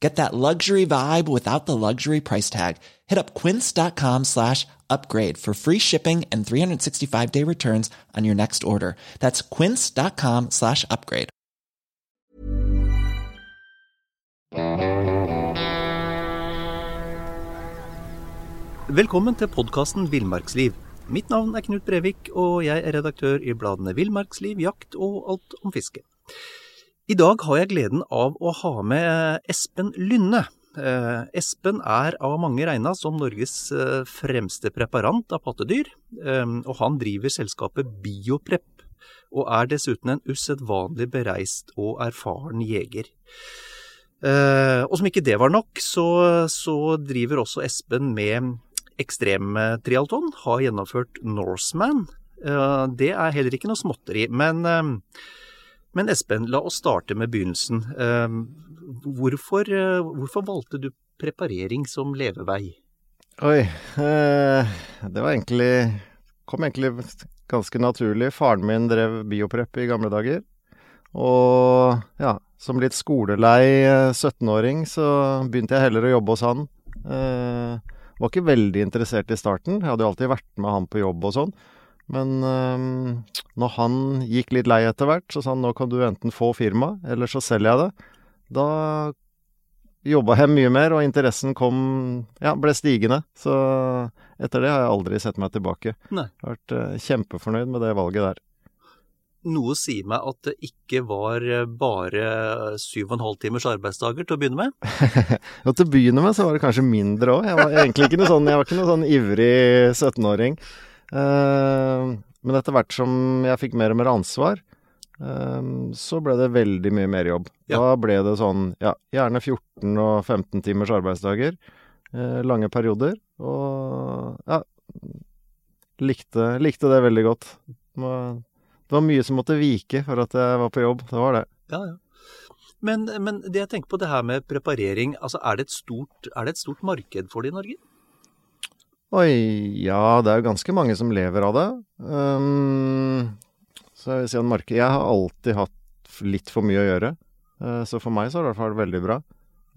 Get that luxury vibe without the luxury price tag. Hit up quince.com slash upgrade for free shipping and 365 day returns on your next order. That's quince.com slash upgrade. Velkommen til podkasten Villmarksliv. Mitt navn er Knut Brevik, og jeg er redaktør i bladene Villmarksliv, Jakt og Alt om fiske. I dag har jeg gleden av å ha med Espen Lynne. Eh, Espen er av mange regna som Norges eh, fremste preparant av pattedyr, eh, og han driver selskapet Bioprep, og er dessuten en usedvanlig bereist og erfaren jeger. Og som ikke det var nok, så, så driver også Espen med ekstremtrialton, har gjennomført Norseman. Det er heller ikke noe småtteri, men men Espen, la oss starte med begynnelsen. Ehm, hvorfor, eh, hvorfor valgte du preparering som levevei? Oi, eh, det var egentlig kom egentlig ganske naturlig. Faren min drev bioprep i gamle dager. Og ja, som litt skolelei 17-åring så begynte jeg heller å jobbe hos han. Eh, var ikke veldig interessert i starten. Jeg hadde jo alltid vært med han på jobb og sånn. Men øh, når han gikk litt lei etter hvert, så sa han nå kan du enten få firma, eller så selger jeg det. Da jobba jeg mye mer, og interessen kom Ja, ble stigende. Så etter det har jeg aldri sett meg tilbake. Nei. Jeg har vært øh, kjempefornøyd med det valget der. Noe sier meg at det ikke var eh, bare syv og en halv timers arbeidsdager til å begynne med? ja, til å begynne med så var det kanskje mindre òg. Jeg var egentlig ikke noe sånn, jeg var ikke noe sånn ivrig 17-åring. Eh, men etter hvert som jeg fikk mer og mer ansvar, eh, så ble det veldig mye mer jobb. Ja. Da ble det sånn, ja, gjerne 14 og 15 timers arbeidsdager. Eh, lange perioder. Og ja, likte, likte det veldig godt. Det var mye som måtte vike for at jeg var på jobb. Det var det. Ja, ja. Men, men det jeg tenker på det her med preparering, altså er det et stort, er det et stort marked for det i Norge? Oi, ja, det er jo ganske mange som lever av det. Um, så jeg vil si at markedet Jeg har alltid hatt litt for mye å gjøre. Uh, så for meg så har det i hvert fall vært veldig bra.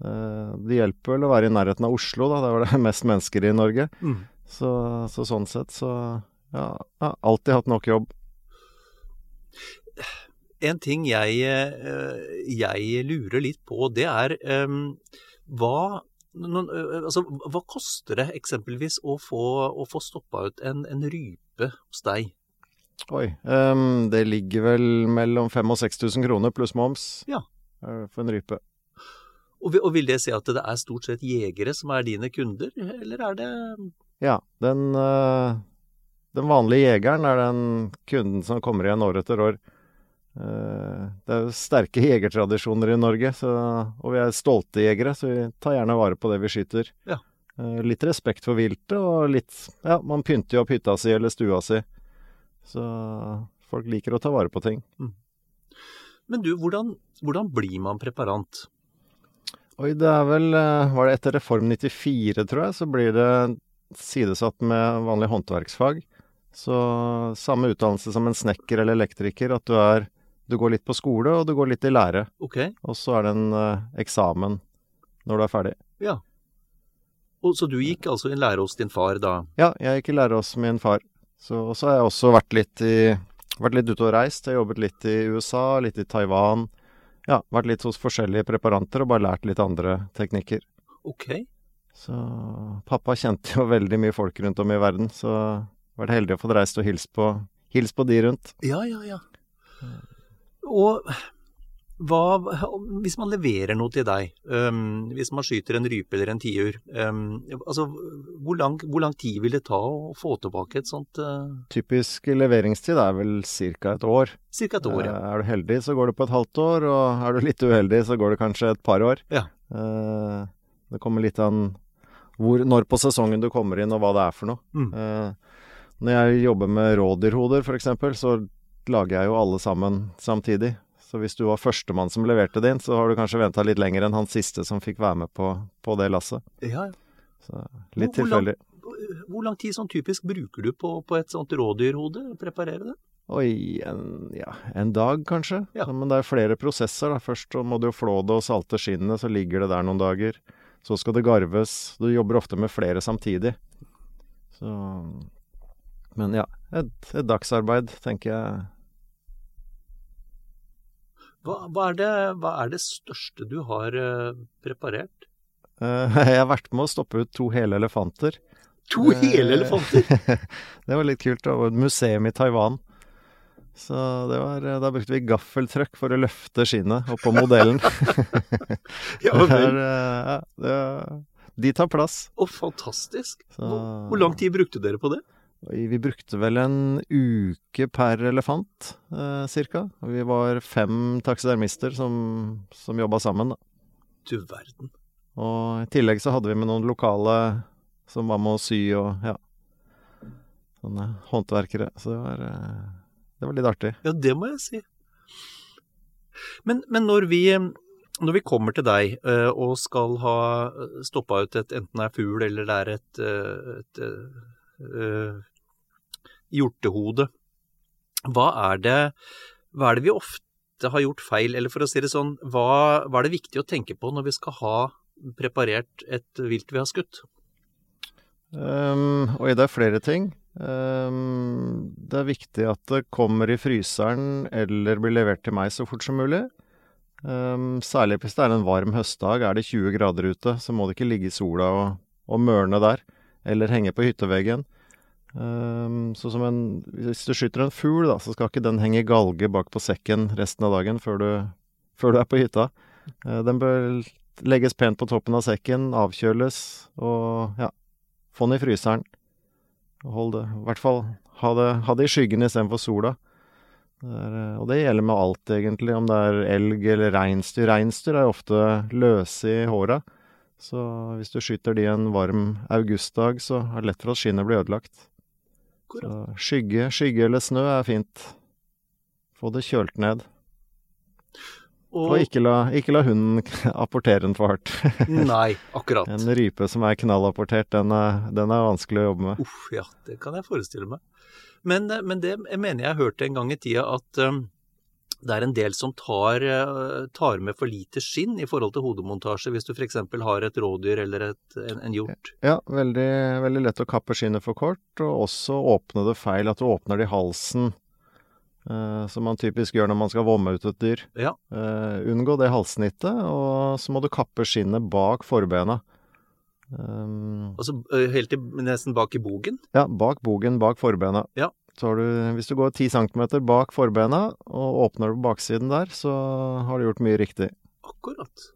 Uh, det hjelper vel å være i nærheten av Oslo, da. Der var det mest mennesker i Norge. Mm. Så, så, sånn sett så ja, jeg har alltid hatt nok jobb. En ting jeg, eh, jeg lurer litt på, det er um, hva noen, altså, hva koster det eksempelvis å få, å få stoppa ut en, en, rype hos deg? Oi, um, det ligger vel mellom 5000 og 6000 kroner pluss moms ja. for en rype. Og, og, vil det si at det er stort sett jegere som er dine kunder, eller er det Ja, den, uh, den vanlige jegeren er den kunden som kommer igjen år etter år. Eh, det er jo sterke jegertradisjoner i Norge, så, og vi er stolte jegere, så vi tar gjerne vare på det vi skyter. Ja. Eh, litt respekt for viltet, og litt Ja, man pynter jo opp hytta si eller stua si. Så folk liker å ta vare på ting. Mm. Men du, hvordan, hvordan, blir man preparant? Oi, det er vel eh, Var det etter Reform 94, tror jeg, så blir det sidesatt med vanlig håndverksfag. Så samme utdannelse som en snekker eller elektriker, at du er du går litt på skole, og du går litt i lære. Okay. Og så er det en uh, eksamen når du er ferdig. Ja. Og, så du gikk altså i lære hos din far da? Ja, jeg gikk i lære hos min far. Så så har jeg også vært litt, i, vært litt ute og reist. Jeg har jobbet litt i USA, litt i Taiwan. Ja, vært litt hos forskjellige preparanter og bare lært litt andre teknikker. Ok. Så pappa kjente jo veldig mye folk rundt om i verden, så vært heldig å få reist og hilst på, hils på de rundt. Ja, ja, ja. Og hva, hvis man leverer noe til deg, um, hvis man skyter en rype eller en tiur, um, altså, hvor lang, hvor lang, tid vil det ta å få tilbake et sånt uh... Typisk leveringstid er vel ca. et år. Cirka et år, ja. Uh, er du heldig, så går det på et halvt år, og er du litt uheldig, så går det kanskje et par år. Ja. Uh, det kommer litt an hvor, når på sesongen du kommer inn, og hva det er for noe. Mm. når jeg jobber med rådyrhoder, f.eks., så lager jeg jo alle sammen samtidig. Så hvis du var førstemann som leverte din, så har du kanskje venta litt lenger enn han siste som fikk være med på, på det lasset. Ja, Så litt tilfeldig. Hvor lang tid sånn typisk bruker du på, på et sånt rådyrhode? Preparere det? Oi, en, ja, en dag kanskje. Ja. Men det er flere prosesser. da. Først så må du jo flå det og salte skinnet, så ligger det der noen dager. Så skal det garves. Du jobber ofte med flere samtidig. Så Men ja, et, et dagsarbeid, tenker jeg. Hva, hva, er det, hva, er det, største du har uh, preparert? Uh, jeg har vært med å stoppe ut to hele elefanter. To hele elefanter? det var litt kult. Det var et museum i Taiwan. Så det var, da brukte vi gaffeltrøkk for å løfte skinnet oppå modellen. ja, vel. ja, det, de tar plass. Å, fantastisk. Så, hvor, hvor lang tid brukte dere på det? Vi brukte vel en uke per elefant, eh, cirka. Vi var fem taksidermister som, som jobba sammen, da. Du verden. Og i tillegg så hadde vi med noen lokale som var med å sy og ja. Sånne håndverkere. Så det var, det var litt artig. Ja, det må jeg si. Men, men når, vi, når vi kommer til deg uh, og skal ha stoppa ut et enten det er fugl eller det er et, et, et uh, hjortehode. Hva er, det, hva er det vi ofte har gjort feil, eller for å si det sånn, hva, hva er det viktig å tenke på når vi skal ha preparert et vilt vi har skutt? Um, oi, det er flere ting. Um, det er viktig at det kommer i fryseren eller blir levert til meg så fort som mulig. Um, særlig hvis det er en varm høstdag, er det 20 grader ute, så må det ikke ligge i sola og, og mørne der, eller henge på hytteveggen. Um, så en, hvis du skyter en fugl, da, så skal ikke den henge galge bak på sekken resten av dagen før du, før du er på hytta. Uh, den bør legges pent på toppen av sekken, avkjøles og ja, få den i fryseren. Hold det, i hvert fall ha det, ha det i skyggen istedenfor sola. Det er, og det gjelder med alt, egentlig, om det er elg eller reinsdyr. Reinsdyr er ofte løse i håra. Så hvis du skyter de en varm augustdag, så er det lett for at skinnet blir ødelagt. Så skygge, skygge eller snø er fint. Få det kjølt ned. Og, og ikke, la, ikke, la, hunden apportere den for hardt. Nei, akkurat. En rype som er knallapportert, den er, den er vanskelig å jobbe med. Uff, ja, det kan jeg forestille meg. Men, men det jeg mener jeg hørte en gang i tida at um, det er en del som tar, uh, tar, med for lite skinn i forhold til hodemontasje, hvis du f.eks. har et rådyr eller et, en, en, hjort. Ja, veldig, veldig lett å kappe skinnet for kort, og også åpne det feil. At du åpner det i halsen. Eh, som man typisk gjør når man skal vomme ut et dyr. Ja. Eh, unngå det halssnittet, og så må du kappe skinnet bak forbena. Um, altså helt til, nesten bak i bogen? Ja, bak bogen, bak forbena. Ja. Så har du, hvis du går ti centimeter bak forbena og åpner på baksiden der, så har du gjort mye riktig. Akkurat.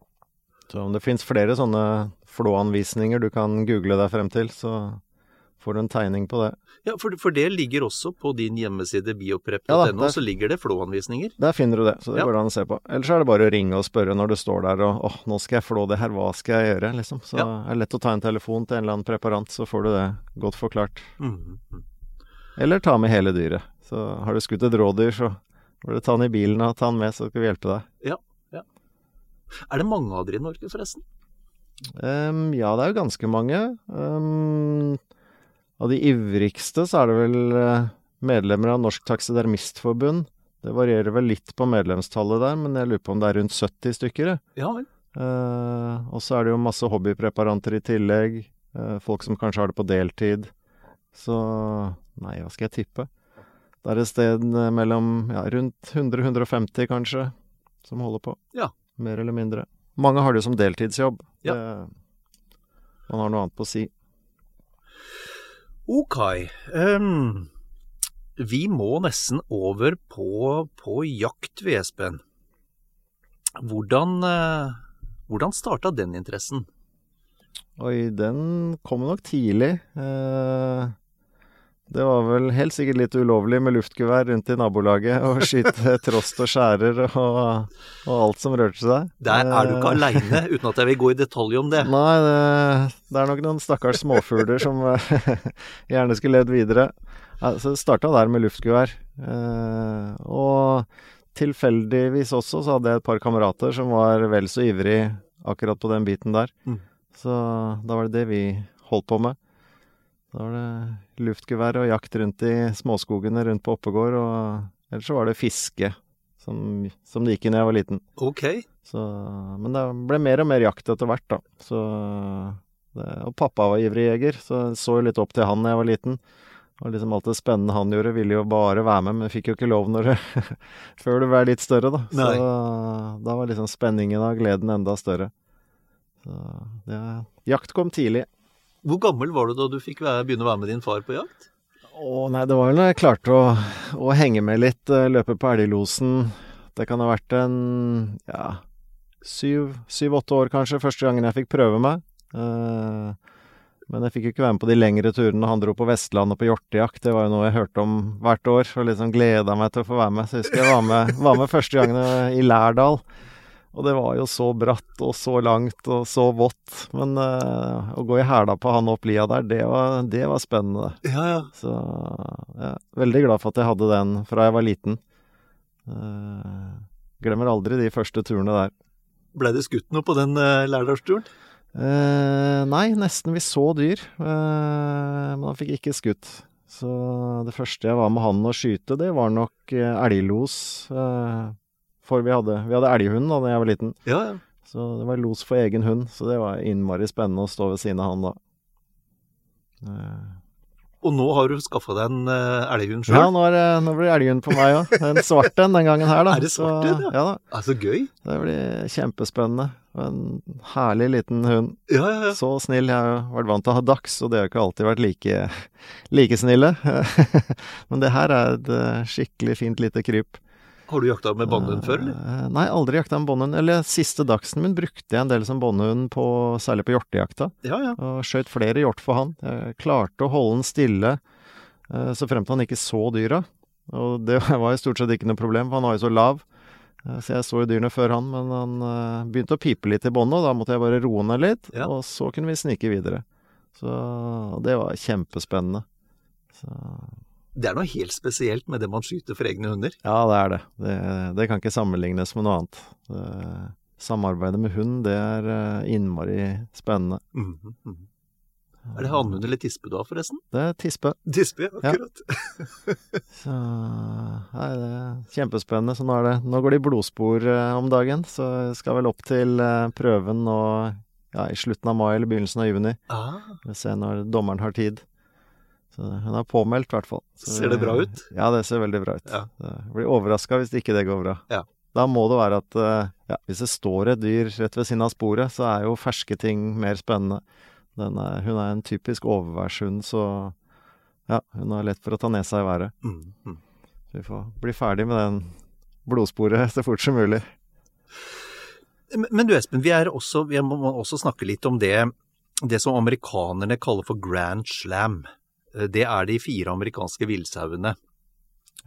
Så om det fins flere sånne flåanvisninger du kan google deg frem til, så får du en tegning på det. Ja, for, for det ligger også på din hjemmeside bioprep.no, ja, så ligger det flåanvisninger? Der finner du det, så det ja. går an å se på. Ellers er det bare å ringe og spørre når du står der og 'Å, nå skal jeg flå det her, hva skal jeg gjøre, liksom. Så ja. er det lett å ta en telefon til en eller annen preparant, så får du det godt forklart. Mm -hmm. Eller ta med hele dyret. Så har du skutt et rådyr, så får du ta den i bilen og ta den med, så skal vi hjelpe deg. Ja, ja. Er det mange av dere i Norge, forresten? Um, ja, det er jo ganske mange. Um, av de ivrigste så er det vel medlemmer av Norsk Taksidermistforbund. Det varierer vel litt på medlemstallet der, men jeg lurer på om det er rundt 70 stykker. Ja vel. Uh, og så er det jo masse hobbypreparanter i tillegg. Uh, folk som kanskje har det på deltid. Så Nei, hva skal jeg tippe? Det er et sted mellom ja, rundt 100-150 kanskje, som holder på. Ja. Mer eller mindre. Mange har det jo som deltidsjobb. Ja. Det, man har noe annet på å si. Ok. Um, Vi må nesten over på, på jakt ved Espen. Hvordan, uh, hvordan starta den interessen? Oi, den kom nok tidlig. Eh, det var vel helt sikkert litt ulovlig med luftgevær rundt i nabolaget og skyte trost og skjærer og, og, alt som rørte seg. Der er du ikke Eh, aleine, uten at jeg vil gå i detalj om det. Nei, det, det er nok noen stakkars småfugler som eh, gjerne skulle levd videre. Så det starta der med luftgevær. Eh, og tilfeldigvis også så hadde jeg et par kamerater som var vel så ivrig akkurat på den biten der. Mm. Så da var det det vi holdt på med. Da var det luftgevær og jakt rundt i småskogene rundt på Oppegård, og ellers så var det fiske som, som det gikk i da jeg var liten. Ok. Så, men det ble mer og mer jakt etter hvert, da. Så, det, og pappa var ivrig jeger, så jeg så litt opp til han da jeg var liten. Og liksom alt det spennende han gjorde, ville jo bare være med, men fikk jo ikke lov når det, før du ble litt større, da. Nei. Så da var liksom spenningen og gleden enda større. Så ja, jakt kom tidlig. Hvor gammel var du da du fikk begynne å være med din far på jakt? Å nei, det var vel når jeg klarte å, å henge med litt, eh, løpe på elglosen. Det kan ha vært en ja, syv-åtte år kanskje, første gangen jeg fikk prøve meg. Eh, men jeg fikk jo ikke være med på de lengre turene. Han dro på Vestlandet på hjortejakt. Det var jo noe jeg hørte om hvert år, og liksom gleda meg til å få være med. Så jeg husker jeg var med, var med første gangen i Lærdal. Og det var jo så bratt og så langt og så vått. Men uh, å gå i hæla på han opp lia der, det var, det var spennende. Ja, ja. Så jeg er veldig glad for at jeg hadde den fra jeg var liten. Uh, glemmer aldri de første turene der. Blei det skutt noe på den uh, lærdalsturen? Uh, nei, nesten. Vi så dyr, eh, men han fikk ikke skutt. Så det første jeg var med han å skyte, det var nok eh, elglos. Eh, for vi hadde, vi hadde elghund da jeg var liten. Ja, ja. Så det var los for egen hund, så det var innmari spennende å stå ved siden av han da. Eh, Og nå har du skaffa deg en uh, elghund sjøl? Ja, nå, er, nå blir det elghund på meg òg. En svart en den gangen her, da. Er det svart en, ja? ja? da. Er så gøy. Det blir kjempespennende. En herlig liten hund. Ja, ja, ja. Så snill. Jeg har vært vant til å ha dachs, og det har ikke alltid vært like, like snille. Men det her er et eh, skikkelig fint lite kryp. Har du jakta med bannhund før, eller? Eh, Nei, aldri jakta med båndhund. Eller siste dagsen min brukte jeg en del som båndhund, særlig på hjortejakta. Ja, ja. Og skjøt flere hjort for han. Jeg klarte å holde den stille eh, så fremt han ikke så dyra. Og det var jo stort sett ikke noe problem, for han var jo så lav. Eh, Så jeg så jo dyrene før han, men han begynte å pipe litt i båndet, og da måtte jeg bare roe ned litt, Ja. og så kunne vi snike videre. Så det var kjempespennende. Så Det er noe helt spesielt med det man skyter for egne hunder. ja, det er det. det. Det kan ikke sammenlignes med noe annet. Det, samarbeidet med hund, det er eh, innmari spennende. Mm -hmm. Er det hannhund eller tispe du har, forresten? Det er tispe. Tispe, ja, Ja. akkurat. Så Nei, det er kjempespennende. Så nå, er det, nå går det i blodspor eh, om dagen. Så jeg skal vel opp til eh, prøven nå ja, i slutten av mai eller begynnelsen av juni. Ah, Vi ser når dommeren har tid. Så hun er påmeldt, i hvert fall. Ser det bra ut? Ja, det ser veldig bra ut. Ja. Jeg blir overraska hvis ikke det går bra. Ja. Da må det være at eh, ja, hvis det står et dyr rett ved siden av sporet, så er jo ferske ting mer spennende. Den er, hun er en typisk overværshund, så ja, hun har lett for å ta nesa i været. Mm, mm. Vi får bli ferdig med den blodsporet så fort som mulig. Men- Men du Espen, vi, er også, vi må må også snakke litt om det, det som amerikanerne kaller for grand slam. Eh, Det er de fire amerikanske villsauene.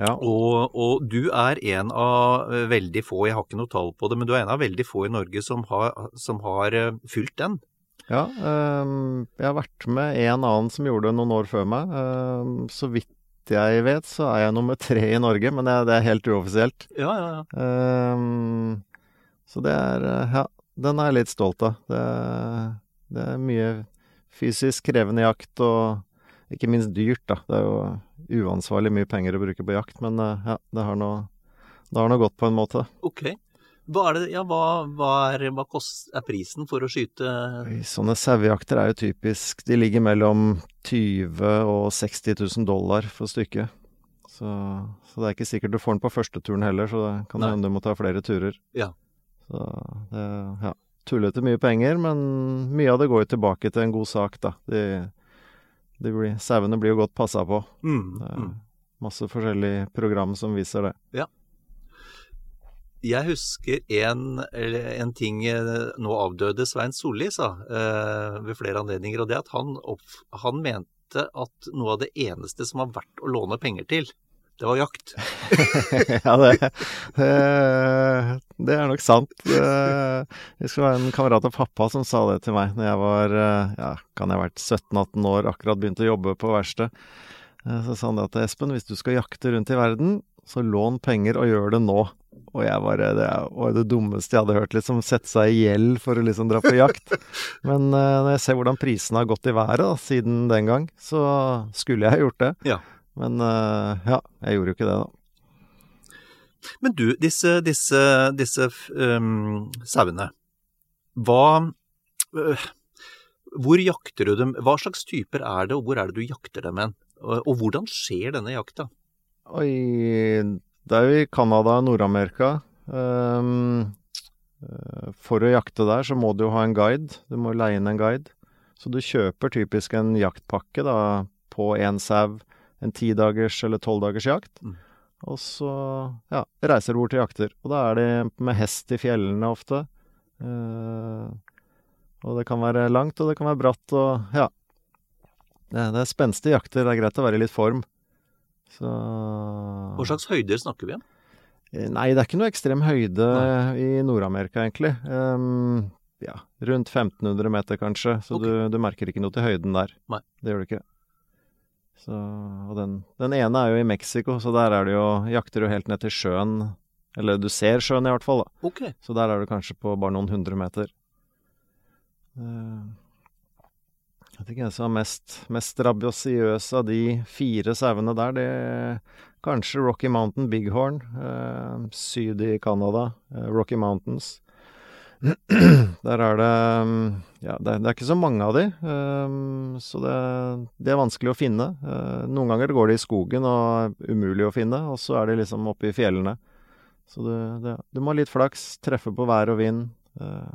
Ja. Og, og du er en av eh, veldig få, jeg har ikke noe tall på det, men du er en av veldig få i Norge som har, som har eh, fylt den. ja ehm, jeg har vært med en annen som gjorde det noen år før meg. Så vidt jeg vet, så er jeg nummer tre i Norge, men det, det er helt uoffisielt. Ja, ja, ja. Um, så det er Ja, den er jeg litt stolt av. Det, det er mye fysisk krevende jakt, og ikke minst dyrt, da. Det er jo uansvarlig mye penger å bruke på jakt, men eh, ja, det har nå det har nå gått på en måte. Ok. Hva er, det, ja, hva, hva er, hva kost, er prisen for å skyte Sånne sauejakter er jo typisk De ligger mellom 20 000 og 60 000 dollar for stykket. Så, så det er ikke sikkert du får den på første turen heller, så det kan hende du må ta flere turer. Ja. Så det ja, tullete mye penger, men mye av det går jo tilbake til en god sak, da. De blir, sauene blir jo godt passa på. mm, mm. masse forskjellige program som viser det. Jeg husker en, en ting eh, nå avdøde Svein Solli sa eh, ved flere anledninger, og det at han, opp, han mente at noe av det eneste som var verdt å låne penger til, det var jakt. ja, det, det, det er nok sant. Jeg det var en kamerat av pappa som sa det til meg når jeg var eh, ja, kan jeg ha vært 17-18 år, akkurat begynt å jobbe på verksted. Eh, Så sa han det til Espen, hvis du skal jakte rundt i verden, så lån penger og gjør det nå. Og jeg bare Det var det dummeste jeg hadde hørt, liksom. Sette seg i gjeld for å liksom dra på jakt. Men eh, når jeg ser hvordan prisene har gått i været da, siden den gang, så skulle jeg gjort det. Ja. Men eh, ja, jeg gjorde jo ikke det, da. Men du, disse, disse, disse um, sauene, hva uh, Hvor jakter du dem? Hva slags typer er det, og hvor er det du jakter dem hen? Og, og hvordan skjer denne jakta? Oi, det er jo i Canada og Nord-Amerika. Eh, for å jakte der så må du jo ha en guide. Du må leie inn en guide. Så du kjøper typisk en jaktpakke da, på én sau, en tidagers eller tolvdagers jakt. Mm. Og så ja, reiser bort til jakter. Og da er de med hest i fjellene ofte. Eh, og det kan være langt, og det kan være bratt, og ja. Det, det er spenstige jakter. Det er greit å være i litt form. Så Hva slags høyder snakker vi om? Eh, Nei, det er ikke noe ekstrem høyde i Nord-Amerika, egentlig. Um, ja, rundt 1500 meter, kanskje. Så okay. du, du merker ikke noe til høyden der. Nei. Det gjør du ikke. Så, og den, den ene er jo i Mexico, så der er det jo Jakter du helt ned til sjøen. Eller du ser sjøen, i hvert fall. da. Okay. Så der er du kanskje på bare noen hundre meter. Eh, Jeg vet ikke hvem som er mest, mest rabiosiøs av de fire sauene der. Det er kanskje Rocky Mountain Bighorn, eh, syd i Canada. Eh, Rocky Mountains. Der er det mm, Ja, det, det er ikke så mange av de, um, så det, det er vanskelig å finne. Uh, noen ganger går de i skogen og er umulig å finne, og så er de liksom oppe i fjellene. Så du, det, du må ha litt flaks, treffe på vær og vind. Uh,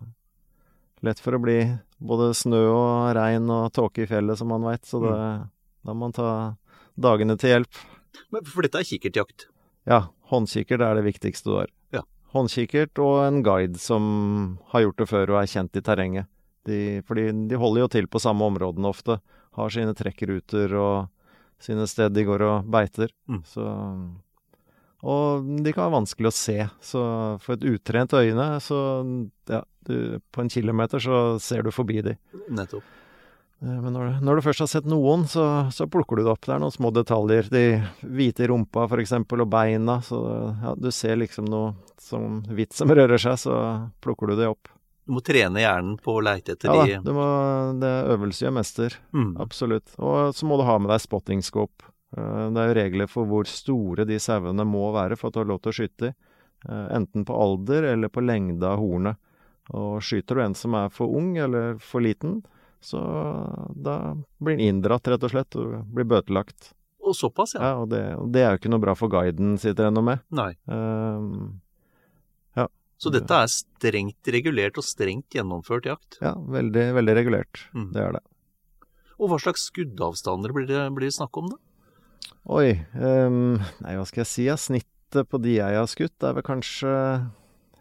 lett for å bli både snø og regn og tåke i fjellet, som man veit, så det, da må man ta dagene til hjelp. Men For dette er kikkertjakt. Ja, håndkikkert er det viktigste du har. Ja. Håndkikkert og en guide som har gjort det før og er kjent i terrenget. De, fordi de holder jo til på samme områdene ofte. Har sine trekkruter og sine steder de går og beiter. Mm. Så Og de kan være vanskelig å se. Så for et utrent øyne, så ja, du, på en kilometer så ser du forbi de. Nettopp. Eh, Men når, når du først har sett noen, så, så plukker du det opp. Det er noen små detaljer. De hvite i rumpa, for eksempel, og beina. Så ja, du ser liksom noe som hvitt som rører seg, så plukker du det opp. Du må trene hjernen på å leite etter Ja de Ja, det er øvelse gjør mester. mm. Absolutt. Og så må du ha med deg spottingskåp. Eh, Det er jo regler for hvor store de sauene må være for at du har lov til å skyte i. Eh, Enten på alder eller på lengde av hornet. Og skyter du en som er for ung eller for liten, så da blir den inndratt, rett og slett, og blir bøtelagt. Og såpass, ja. Ja, og det, og det er jo ikke noe bra for guiden, med. Nei. Um, Så dette er strengt regulert og strengt gjennomført jakt. ja, veldig, veldig regulert. Mm. Det er det. Og hva slags skuddavstander blir det, blir det snakk om, da? Oi, um, nei, hva skal jeg si? Snittet på de jeg har skutt, er vel kanskje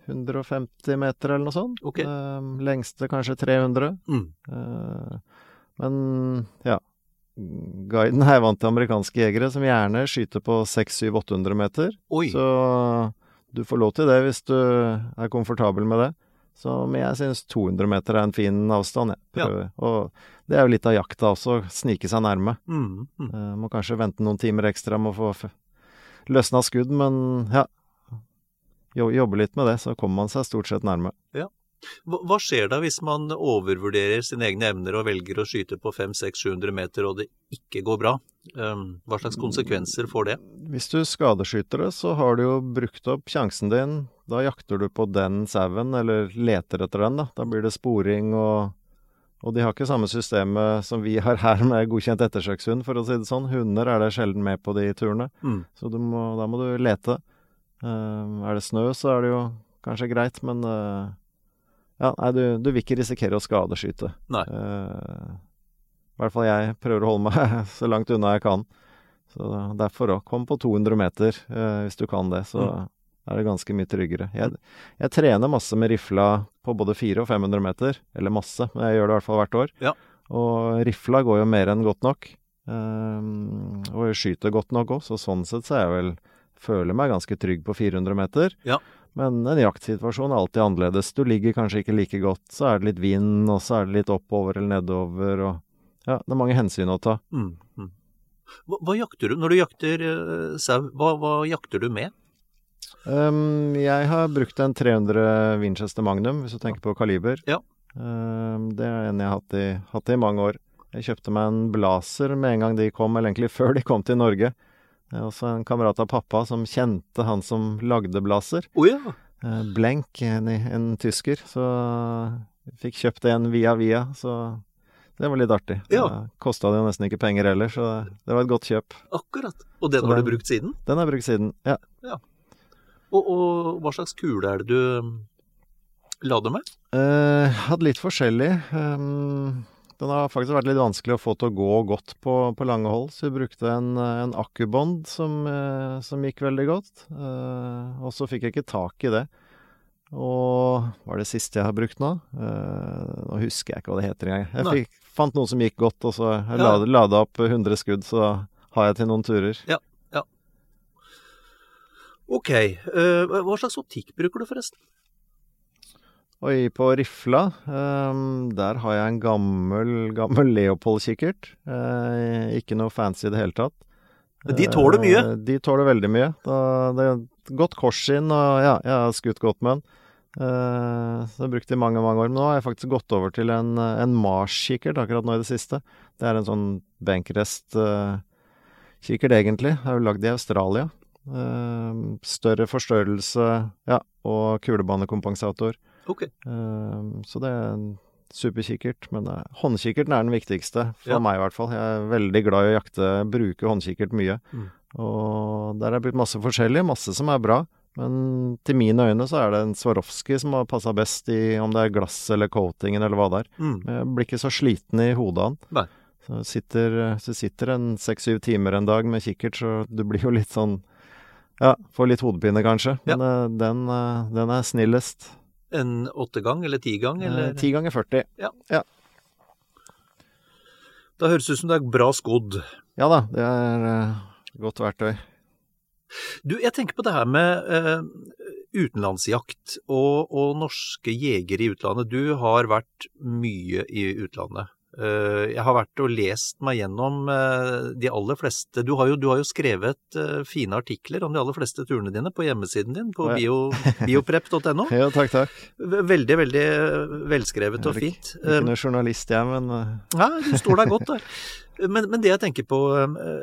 150 meter eller noe sånt. Okay. Um, lengste kanskje 300. Mm. Uh, men ja. Guiden er vant til amerikanske jegere som gjerne skyter på 600-800 meter. Oi. Så du får lov til det hvis du er komfortabel med det. Så, men jeg syns 200 meter er en fin avstand. Jeg Ja. Og det er jo litt av jakta også, snike seg nærme. Mm. Mm. Uh, må kanskje vente noen timer ekstra med å få løsna skudd, men ja. Jo, jobbe litt med det, så kommer man seg stort sett nærme. Hva, hva skjer da hvis man overvurderer sine egne evner og velger å skyte på 500-600 meter og det ikke går bra? Um, hva slags konsekvenser får det? Hvis du skadeskyter det, så har du jo brukt opp sjansen din. Da jakter du på den sauen, eller leter etter den, da. Da blir det sporing og Og de har ikke samme systemet som vi har her med godkjent ettersøkshund, for å si det sånn. Hunder er det sjelden med på de turene, Mm. så du må, da må du lete. Uh, er det snø, så er det jo kanskje greit, men uh, ja, nei, du, du vil ikke risikere å skadeskyte. Nei. Eh, I hvert fall jeg prøver å holde meg så langt unna jeg kan. Så derfor òg, kom på 200 meter eh, hvis du kan det. Så Mm. er det ganske mye tryggere. Jeg, jeg trener masse med rifla på både 400 og 500 meter. Eller masse, men jeg gjør det i hvert fall hvert år. Ja. Og rifla går jo mer enn godt nok. Eh, og jeg skyter godt nok òg, så sånn sett så er jeg vel Føler meg ganske trygg på 400 meter. Ja. Men en jaktsituasjon er alltid annerledes. Du ligger kanskje ikke like godt, så er det litt vind, og så er det litt oppover eller nedover, og Ja, det er mange hensyn å ta. Mm. Mm. Hva, hva jakter du? Når du jakter uh, sau, hva, hva jakter du med? Um, jeg har brukt en 300 Winchester Magnum, hvis du tenker på kaliber. Ja. Um, det er en jeg har hatt i, hatt i mange år. Jeg kjøpte meg en Blazer med en gang de kom, eller egentlig før de kom til Norge. Det er også en kamerat av pappa som kjente han som lagde Blazer. Oh, ja. Eh, Blenk, en, en tysker. Så fikk kjøpt en via via, så det var litt artig. Ja. Kosta det jo nesten ikke penger heller, så det var et godt kjøp. Akkurat. Og den Så har du brukt siden? Den har jeg brukt siden. Ja. Og, og hva slags kule er det du um, lader med? Eh, hadde litt forskjellig. Um, den har faktisk vært litt vanskelig å få til å gå godt på, på lange hold, så vi brukte en, en akkubånd som, eh, som gikk veldig godt. Eh, og så fikk jeg ikke tak i det. Og hva er det siste jeg har brukt nå? Eh, nå husker jeg ikke hva det heter engang. Jeg fikk, fant noe som gikk godt, og så jeg Ja. lada, opp 100 skudd, så har jeg til noen turer. Ja, ja. Ok. Uh, hva slags optikk bruker du, forresten? Oi, på rifla, um, der har jeg en gammel, gammel Leopold-kikkert. Uh, ikke noe fancy i det hele tatt. De tåler mye. Uh, de tåler veldig mye. Da, det er et godt korssinn, og ja, jeg har skutt godt med den. Eh, så jeg brukte brukt det i mange, mange år. Men nå har jeg faktisk gått over til en, en Mars-kikkert akkurat nå i det siste. Det er en sånn Bankrest-kikkert, egentlig. Det er jo lagd i Australia. Eh, større forstørrelse, ja, og kulebanekompensator. Ok. Eh, så det er en superkikkert. Men håndkikkerten er den viktigste, for Ja. meg i hvert fall. Jeg er veldig glad i å jakte, bruke håndkikkert mye. Mm. Og der det blitt masse forskjellig, masse som er bra. Men til mine øyne så er det en Swarovski som har passa best i om det er glass eller coatingen eller hva det er. Mm. Jeg blir ikke så sliten i hodet av den. Så sitter, så sitter en seks-syv timer en dag med kikkert, så du blir jo litt sånn Ja, får litt hodepine kanskje. Men ja. den, eh, den er snillest. En åttegang eller tigang, Eh, eller? 10 ganger 40. Ja. Da høres det ut som det er bra skodd. Ja da, det er eh, godt verktøy. Du, jeg tenker på det her med eh, utenlandsjakt og, og norske jegere i utlandet. Du har vært mye i utlandet. Eh, jeg har vært og lest meg gjennom eh, de aller fleste Du har jo, du har jo skrevet eh, fine artikler om de aller fleste turene dine på hjemmesiden din, på ja. bio, bioprep.no. Ja, takk, takk. Veldig, veldig velskrevet og Jeg er fint. Ikke noen journalist, jeg, men Nei, Ja, du står deg godt der. Men, men det jeg tenker på,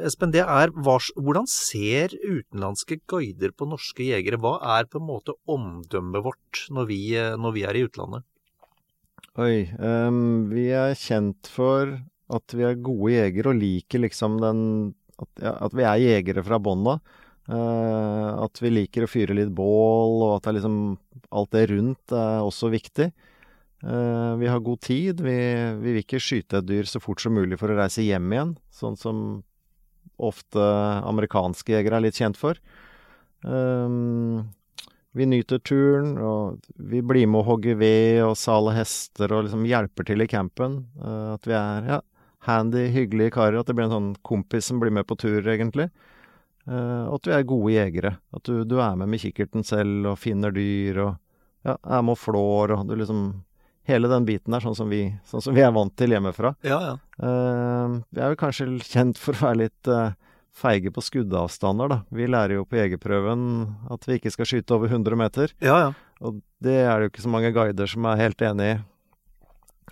Espen, det er hva, hvordan ser utenlandske guider på norske jegere? Hva er på en måte omdømmet vårt når vi, når vi er i utlandet? Oi. Um, vi er kjent for at vi er gode jegere og liker liksom den At, ja, at vi er jegere fra bånn av. Uh, at vi liker å fyre litt bål, og at det liksom alt det rundt er også viktig. Uh, vi har god tid. Vi, vi vil ikke skyte et dyr så fort som mulig for å reise hjem igjen, sånn som ofte amerikanske jegere er litt kjent for. Ehm, vi nyter turen, og vi blir med å hogge ved og sale hester og liksom hjelper til i campen. Uh, at vi er ja, handy, hyggelige karer. At det blir en sånn kompis som blir med på tur, egentlig. Uh, og at vi er gode jegere. At du, du er med med kikkerten selv og finner dyr og ja, er med og flår og du liksom Hele den biten der, sånn som vi, sånn som vi er vant til hjemmefra. Ja, ja. Uh, vi er jo kanskje kjent for å være litt eh, feige på skuddavstander, da. Vi lærer jo på jegerprøven at vi ikke skal skyte over 100 meter. ja, ja. Og det er det jo ikke så mange guider som er helt enig i.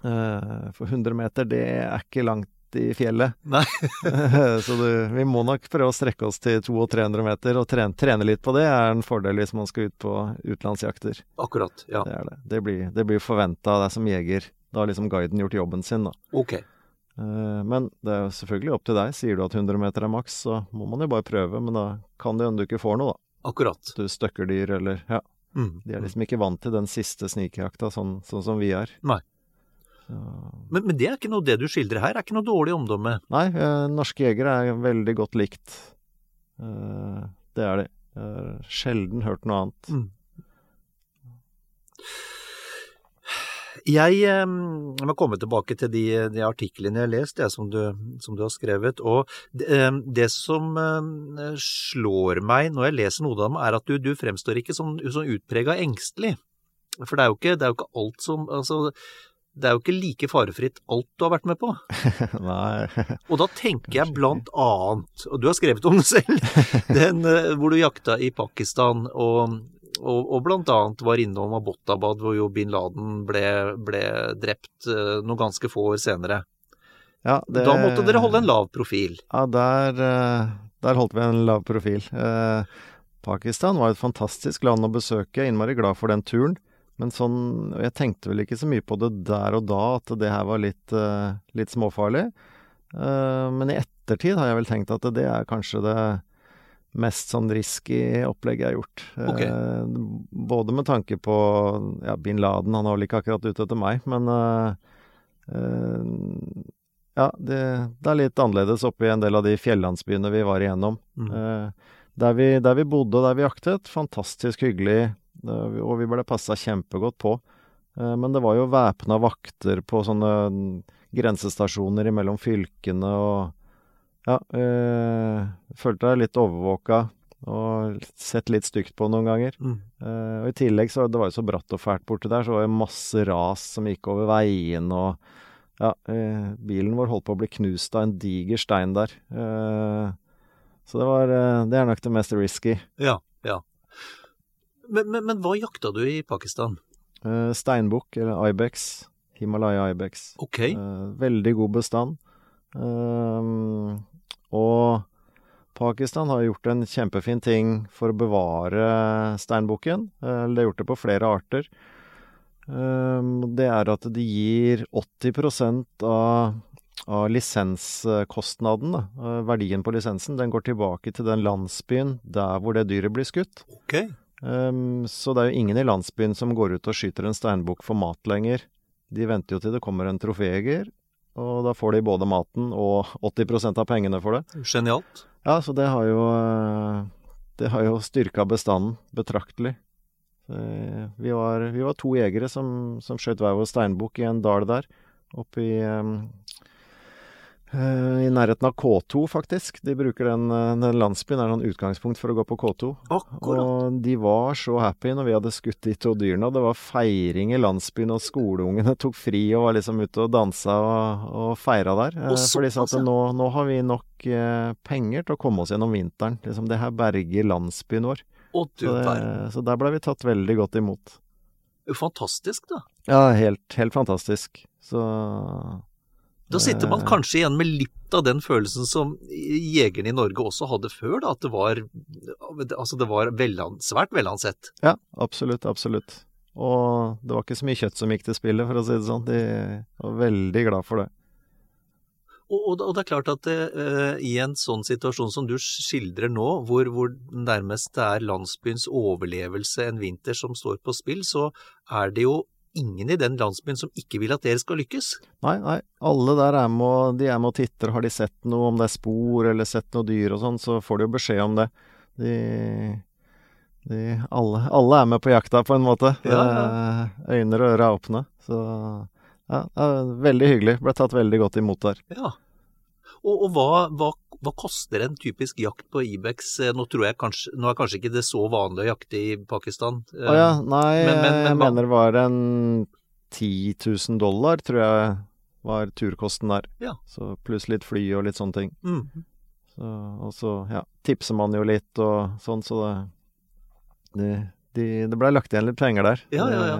Eh, for 100 meter, det er ikke langt i fjellet. Nei. så du, vi må nok prøve å strekke oss til 200-300 meter, og trene, trene litt på det er en fordel hvis man skal ut på utenlandsjakter. Akkurat. Ja. Det er det. Det blir, det blir forventa av deg som jeger. Da har liksom guiden gjort jobben sin, da. Ok. Eh, Men det er jo selvfølgelig opp til deg. Sier du at 100 meter er maks, så må man jo bare prøve. Men da kan det hende du ikke får noe, da. Akkurat. Du støkker dyr, eller Ja. Mm. De er liksom ikke vant til den siste snikjakta, sånn, sånn som vi er. Men, men det er ikke noe det du skildrer her, er ikke noe dårlig omdømme? Nei, eh, norske jegere er veldig godt likt. Eh, det er de. Jeg har sjelden hørt noe annet. Mm. Jeg, eh, jeg må komme tilbake til de, de artiklene jeg har lest, det som, du, som du har skrevet. Og det, eh, det som eh, slår meg når jeg leser noe av dem, er at du, du fremstår ikke som, som utprega engstelig. For det er, jo ikke, det er jo ikke alt som altså, det er jo ikke like farefritt alt du har vært med på. Nei. Og da tenker jeg blant annet, og du har skrevet om det selv, den hvor du jakta i Pakistan og, og, og annet var innom Abbottabad, hvor jo bin Laden ble, ble drept noen ganske få år senere. Ja, det, Da måtte dere holde en lav profil. Ja, der, der holdt vi en lav profil. Eh, Pakistan var et fantastisk land å besøke. Innmari glad for den turen. Men sånn Jeg tenkte vel ikke så mye på det der og da, at det her var litt, uh, litt småfarlig. Eh, men i ettertid har jeg vel tenkt at det er kanskje det mest sånn risky opplegget jeg har gjort. Okay. Eh, både med tanke på ja, bin Laden, han var vel ikke akkurat ute etter meg, men ja, det, det, er litt annerledes oppe i en del av de fjellandsbyene vi var igjennom. Mm. Der, vi, der vi bodde og der vi jaktet, fantastisk hyggelig og vi ble passa kjempegodt på. Men det var jo væpna vakter på sånne grensestasjoner imellom fylkene og Ja, øh, følte deg litt overvåka og sett litt stygt på noen ganger. Mm. Uh, og i tillegg så det var jo så bratt og fælt borti der, så var det masse ras som gikk over veien og Ja, uh, bilen vår holdt på å bli knust av en diger stein der. Uh, så det var Det er nok det mest risky. Ja, ja. Men, men, men, hva jakta du i Pakistan? Steinbukk, eller ibex. Himalaya ibex. Ok. Uh, veldig god bestand. Uh, og Pakistan har gjort en kjempefin ting for å bevare steinbukken. Uh, de har gjort det på flere arter. det er at de gir 80 av av lisenskostnaden, verdien på lisensen, den går tilbake til den landsbyen der hvor det dyret blir skutt. Okay. Så det er jo ingen i landsbyen som går ut og skyter en steinbukk for mat lenger. De venter jo til det kommer en troféjeger, og da får de både maten og 80% av pengene for det. Genialt. Ja, så det har jo Det har jo styrka bestanden betraktelig. Vi var, vi var to jegere som, som skjøt hver vår steinbukk i en dal der, oppe i um, i nærheten av K2, faktisk. De bruker den, den landsbyen er noen utgangspunkt for å gå på K2. Akkurat. Og de var så happy når vi hadde skutt de to dyrene. Og det var feiring i landsbyen, og skoleungene tok fri og var liksom ute og dansa og, og feira der. Og så, For de sa at nå, nå, har vi nok eh, penger til å komme oss gjennom vinteren. Liksom, det her berger landsbyen vår. Å, du så, det, så der ble vi tatt veldig godt imot. Fantastisk, da. Ja, helt, helt fantastisk. Så da sitter man kanskje igjen med litt av den følelsen som jegerne i Norge også hadde før, da, at det var, altså det var velan, svært velansett. Ja, absolutt, absolutt. Og det var ikke så mye kjøtt som gikk til spillet, for å si det sånn. De var veldig glad for det. Og det er klart at uh, i en sånn situasjon som du skildrer nå, hvor, hvor nærmest det er landsbyens overlevelse en vinter som står på spill, så er det jo ingen i den landsbyen som ikke vil at dere skal lykkes. Nei, nei. Alle der er med og, de er med og titter. Har de sett noe, om det er spor eller sett noe dyr og sånn, så får de jo beskjed om det. De, de alle, alle, er med på jakta, på en måte. Ja, ja. Øyne og ører er åpne. Så ja, veldig hyggelig. Ble tatt veldig godt imot der. Ja. Og, og hva, hva, hva, koster en typisk jakt på Ibex? Nå tror jeg kanskje, nå er kanskje ikke det så vanlig å jakte i Pakistan. Å ja, nei, men, men, men, jeg mener det var en 10 000 dollar, tror jeg var turkosten der. Ja. Så pluss litt fly og litt sånne ting. Mm. Så, og så ja, tipser man jo litt og sånn, så det Det, de, det blei lagt igjen litt penger der. Ja, ja, ja.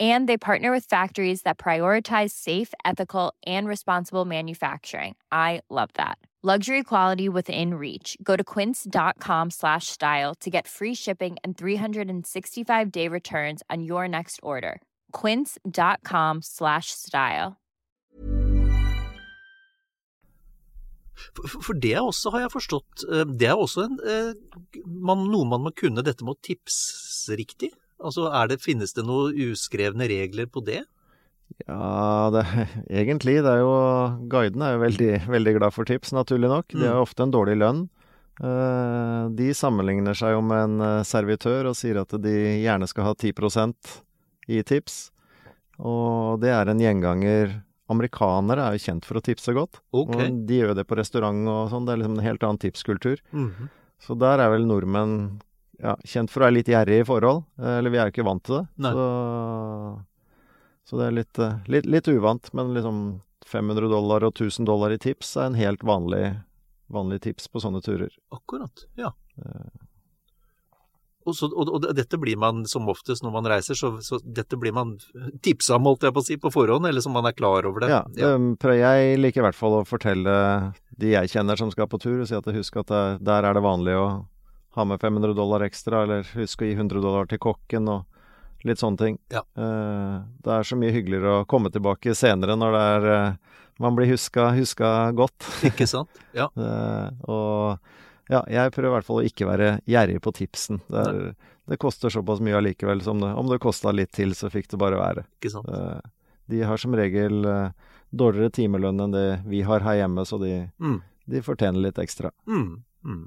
And they partner with factories that prioritize safe, ethical, and responsible manufacturing. I love that. Luxury quality within reach. Go to quince.com slash style to get free shipping and 365 day returns on your next order. Quince.com slash style. For, for det også har jeg forstått, eh, det er også en, eh, man, noe man må kunne dette med å tipse riktig. Altså, er det, Finnes det noen uskrevne regler på det? Ja, det, egentlig. Det er jo Guidene er jo veldig, veldig glad for tips, naturlig nok. De har jo ofte en dårlig lønn. Eh, De sammenligner seg jo med en eh, servitør og sier at de gjerne skal ha 10% i tips. Og det er en gjenganger. Amerikanere er jo kjent for å tipse godt. Okay. Og de gjør det på restaurant og sånn. Det er liksom en helt annen tipskultur. Mhm. Så der er vel nordmenn ja, kjent for å være litt gjerrig i forhold. Eh, Eller vi er jo ikke vant til det. Så, så det er litt, eh, litt, litt uvant. Men liksom 500 dollar og 1000 dollar i tips er en helt vanlig, vanlig tips på sånne turer. Akkurat, ja. Og, så, og, og dette blir man som oftest når man reiser, så, så dette blir man tipsa om, holdt jeg på å si, på forhånd, eller som man er klar over det. Ja, ja. jeg liker i hvert fall å fortelle de jeg kjenner som skal på tur, og si at husk at der er det vanlig å ha med 500 dollar ekstra, eller husk å gi 100 dollar til kokken, og litt sånne ting. Ja. Eh, det er så mye hyggeligere å komme tilbake senere når det er eh, man blir huska, huska godt. Ikke sant? Ja. Eh, og ja, jeg prøver i hvert fall å ikke være gjerrig på tipsen. Det, er, det koster såpass mye allikevel som det Om det kosta litt til, så fikk det bare være. Ikke sant? Eh, de har som regel dårligere timelønn enn det vi har her hjemme, så de, Mm. de fortjener litt ekstra. Mm. Mm.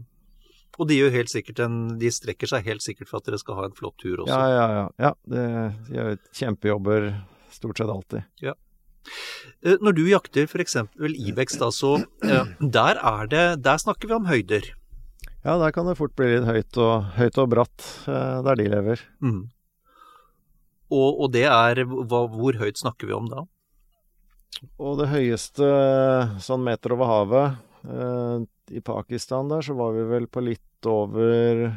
Og de gjør helt sikkert en De strekker seg helt sikkert for at dere skal ha en flott tur også. Ja, ja, ja. ja det, de gjør kjempejobber stort sett alltid. Ja. Når du jakter f.eks. ibex, da, så eh, der er det Der snakker vi om høyder. Ja, der kan det fort bli litt høyt og, høyt og bratt eh, der de lever. Mm. Og, og det er hva, Hvor høyt snakker vi om da? Og det høyeste sånn meter over havet eh, I Pakistan der så var vi vel på litt over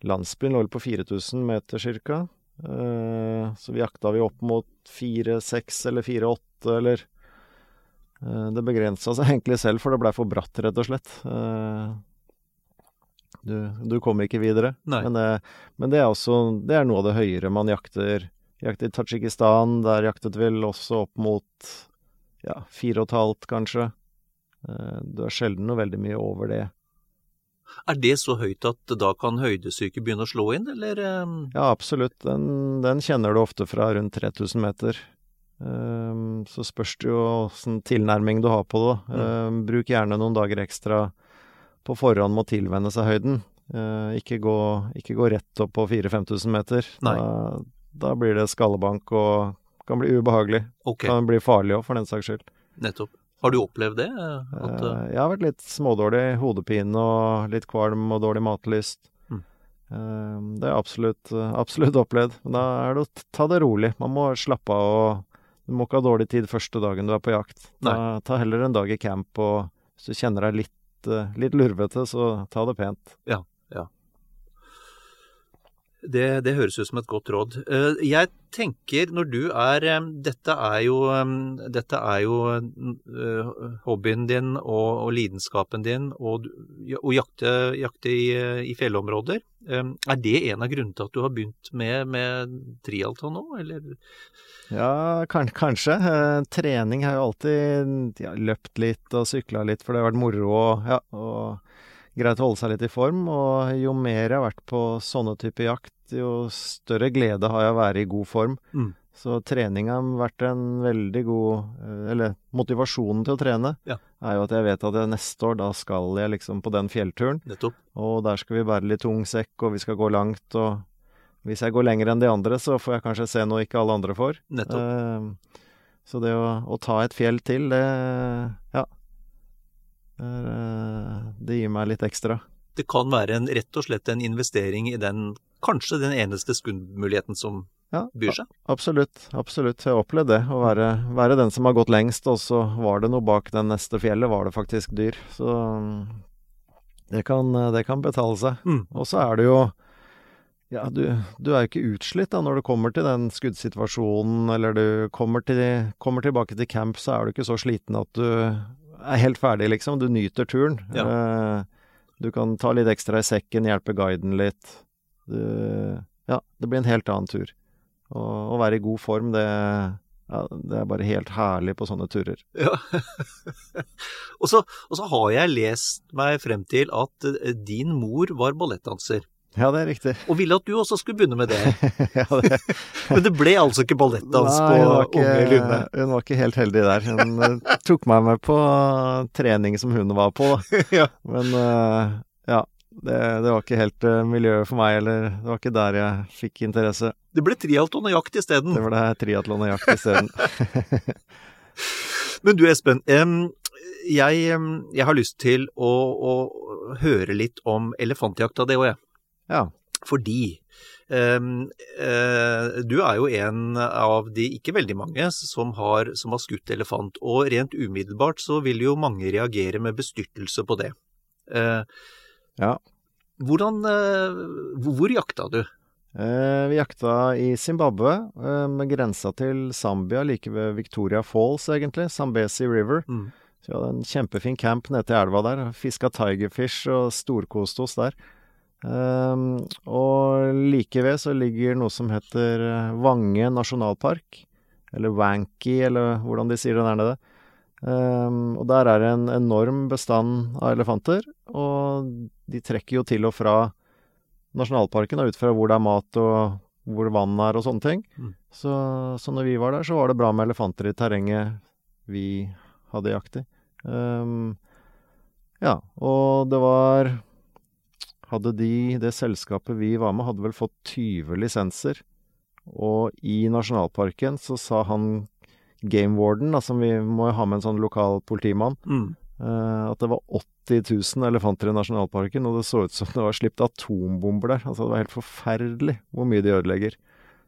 Landsbyen lå på 4000 meter cirka. Eh, så vi jakta vi opp mot 4-6 eller 4-8 eller eh, Det begrensa seg egentlig selv, for det blei for bratt, rett og slett. Eh, du, du kommer ikke videre. Men, men det er også Det er noe av det høyere man jakter. Jakter i Tadsjikistan, der jaktet vi også opp mot ja, fire og et halvt, kanskje. Eh, Du er sjelden noe veldig mye over det. Er det så høyt at da kan høydesyke begynne å slå inn, eller? eh, Ja, absolutt. Den, den kjenner du ofte fra rundt 3000 meter. Ehm, så spørs det jo åssen tilnærming du har på det. Mm. Ehm, bruk gjerne noen dager ekstra på forhånd med å tilvenne seg høyden. Eh, ikke, gå, ikke gå rett opp på 4000-5000 meter. Da, da blir det skallebank og kan bli ubehagelig. Okay. Kan bli farlig òg, for den saks skyld. nettopp. Har du opplevd det? eh, At, Eh, jeg har vært litt smådårlig, hodepine og litt kvalm og dårlig matlyst. Mm. Uh, det har jeg absolutt, absolutt opplevd. Men da er det å ta det rolig. Man må slappe av og Du må ikke ha dårlig tid første dagen du er på jakt. Ta, ta heller en dag i camp, og hvis du kjenner deg litt, litt lurvete, så ta det pent. Det, det høres ut som et godt råd. Eh, Jeg tenker når du er Dette er jo, dette er jo eh, hobbyen din og, og lidenskapen din å å jakte, jakte i, i fjellområder. Er det en av grunnene til at du har begynt med, med trialton nå, eller? Ja, kan, kanskje. Eh, trening har jo alltid ja, løpt litt og sykla litt, for det har vært moro og, ja, og greit å holde seg litt i form. Og jo mer jeg har vært på sånne typer jakt, jo større glede har jeg å være i god form. Mm. Så trening har vært en veldig god eh, Eller motivasjonen til å trene Ja. er jo at jeg vet at jeg neste år, da skal jeg liksom på den fjellturen. Nettopp. Og der skal vi bære litt tung sekk, og vi skal gå langt. Og hvis jeg går lenger enn de andre, så får jeg kanskje se noe ikke alle andre får. Nettopp. Eh, så det å, å ta et fjell til, det Ja. Det, eh, det gir meg litt ekstra. det kan være en, rett og slett en investering i den kanskje den eneste skuddmuligheten som Ja, byr seg. absolutt. Absolutt. Jeg har opplevd det. Å være, være den som har gått lengst, og så var det noe bak den neste fjellet, var det faktisk dyr. Så mm, det kan, det kan betale seg. Mm. Og så er det jo Ja, du, du er jo ikke utslitt da når du kommer til den skuddsituasjonen, eller du kommer, til, kommer tilbake til camp, så er du ikke så sliten at du er helt ferdig, liksom. Du nyter turen. Ja. Uh, du kan ta litt ekstra i sekken, hjelpe guiden litt. Du, ja, det blir en helt annen tur. Og å være i god form, det, ja, det er bare helt herlig på sånne turer. Ja. og, så, og så har jeg lest meg frem til at eh, din mor var ballettdanser, Ja, det er riktig. og ville at du også skulle begynne med det. ja, det, Men det ble altså ikke ballettdans på ikke- unge Lunde. Hun var ikke helt heldig der. Hun eh, tok meg med på trening som hun var på, da. Ja. Men eh, ja, det, det var ikke helt uh, miljøet for meg, eller det var ikke der jeg fikk interesse. Det ble triatlon og jakt isteden. Det ble det triatlon og jakt isteden. Men du Espen, um, jeg, jeg har lyst til å, å høre litt om elefantjakta, det òg, jeg. Ja. Fordi um, uh, du er jo en av de ikke veldig mange som har, som har skutt elefant, og rent umiddelbart så vil jo mange reagere med bestyrtelse på det. Uh, Ja. Hvordan uh, hvor, jakta du? Vi jakta i Zimbabwe, med grensa til Zambia, like ved Victoria Falls, egentlig. Zambesi River. Mm. Så vi hadde en kjempefin camp nede til elva der. Fiska tigerfish og storkoste oss der. Ehm, og like ved så ligger noe som heter eh, Vange nasjonalpark. Eller Wanky, eller hvordan de sier det der nede. Um, og der er det en enorm bestand av elefanter. Og de trekker jo til og fra nasjonalparken, og ut fra hvor det er mat og hvor vann er og sånne ting. Mm. Så, så når vi var der, så var det bra med elefanter i terrenget vi hadde jakt i. Um, ja, og det var Hadde de, det selskapet vi var med, hadde vel fått 20 lisenser. Og i nasjonalparken så sa han game warden, da, som vi må ha med en sånn lokal politimann, Mm. eh, at det var 80 000 elefanter i nasjonalparken, og det så ut som det var sluppet atombomber der. Altså, det var helt forferdelig hvor mye de ødelegger.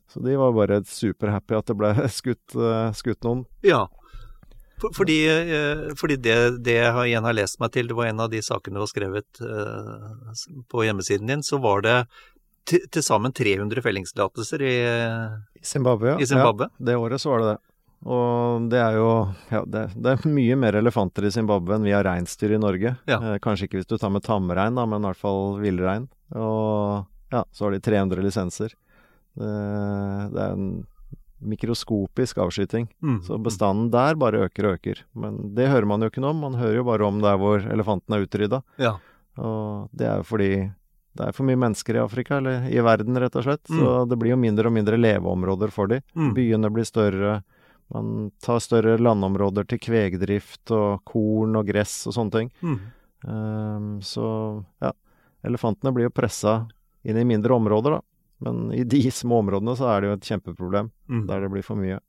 Så de var bare superhappy at det ble skutt, eh, skutt noen. Ja. For, fordi eh, fordi det, det jeg igjen har lest meg til, det var en av de sakene du har skrevet eh, på hjemmesiden din, så var det til sammen 300 fellingstillatelser i, I Zimbabwe, i Zimbabwe. Ja, det året så var det det. Og det er jo Ja, det, det er mye mer elefanter i Zimbabwe enn vi har reinsdyr i Norge. Ja. Eh, kanskje ikke hvis du tar med tamrein, da, men i hvert fall villrein. Og ja, så har de 300 lisenser. Det, det er en mikroskopisk avskyting. Mm. Så bestanden der bare øker og øker. Men det hører man jo ikke noe om. Man hører jo bare om der hvor elefanten er utrydda. Ja. Og det er jo fordi det er for mye mennesker i Afrika, eller i verden rett og slett. Så Mm. det blir jo mindre og mindre leveområder for de. Mm. Byene blir større. Man tar større landområder til kvegdrift og korn og gress og sånne ting. Mm. Um, så ja, elefantene blir jo pressa inn i mindre områder, da. Men i de små områdene så er det jo et kjempeproblem, Mm. der det blir for mye.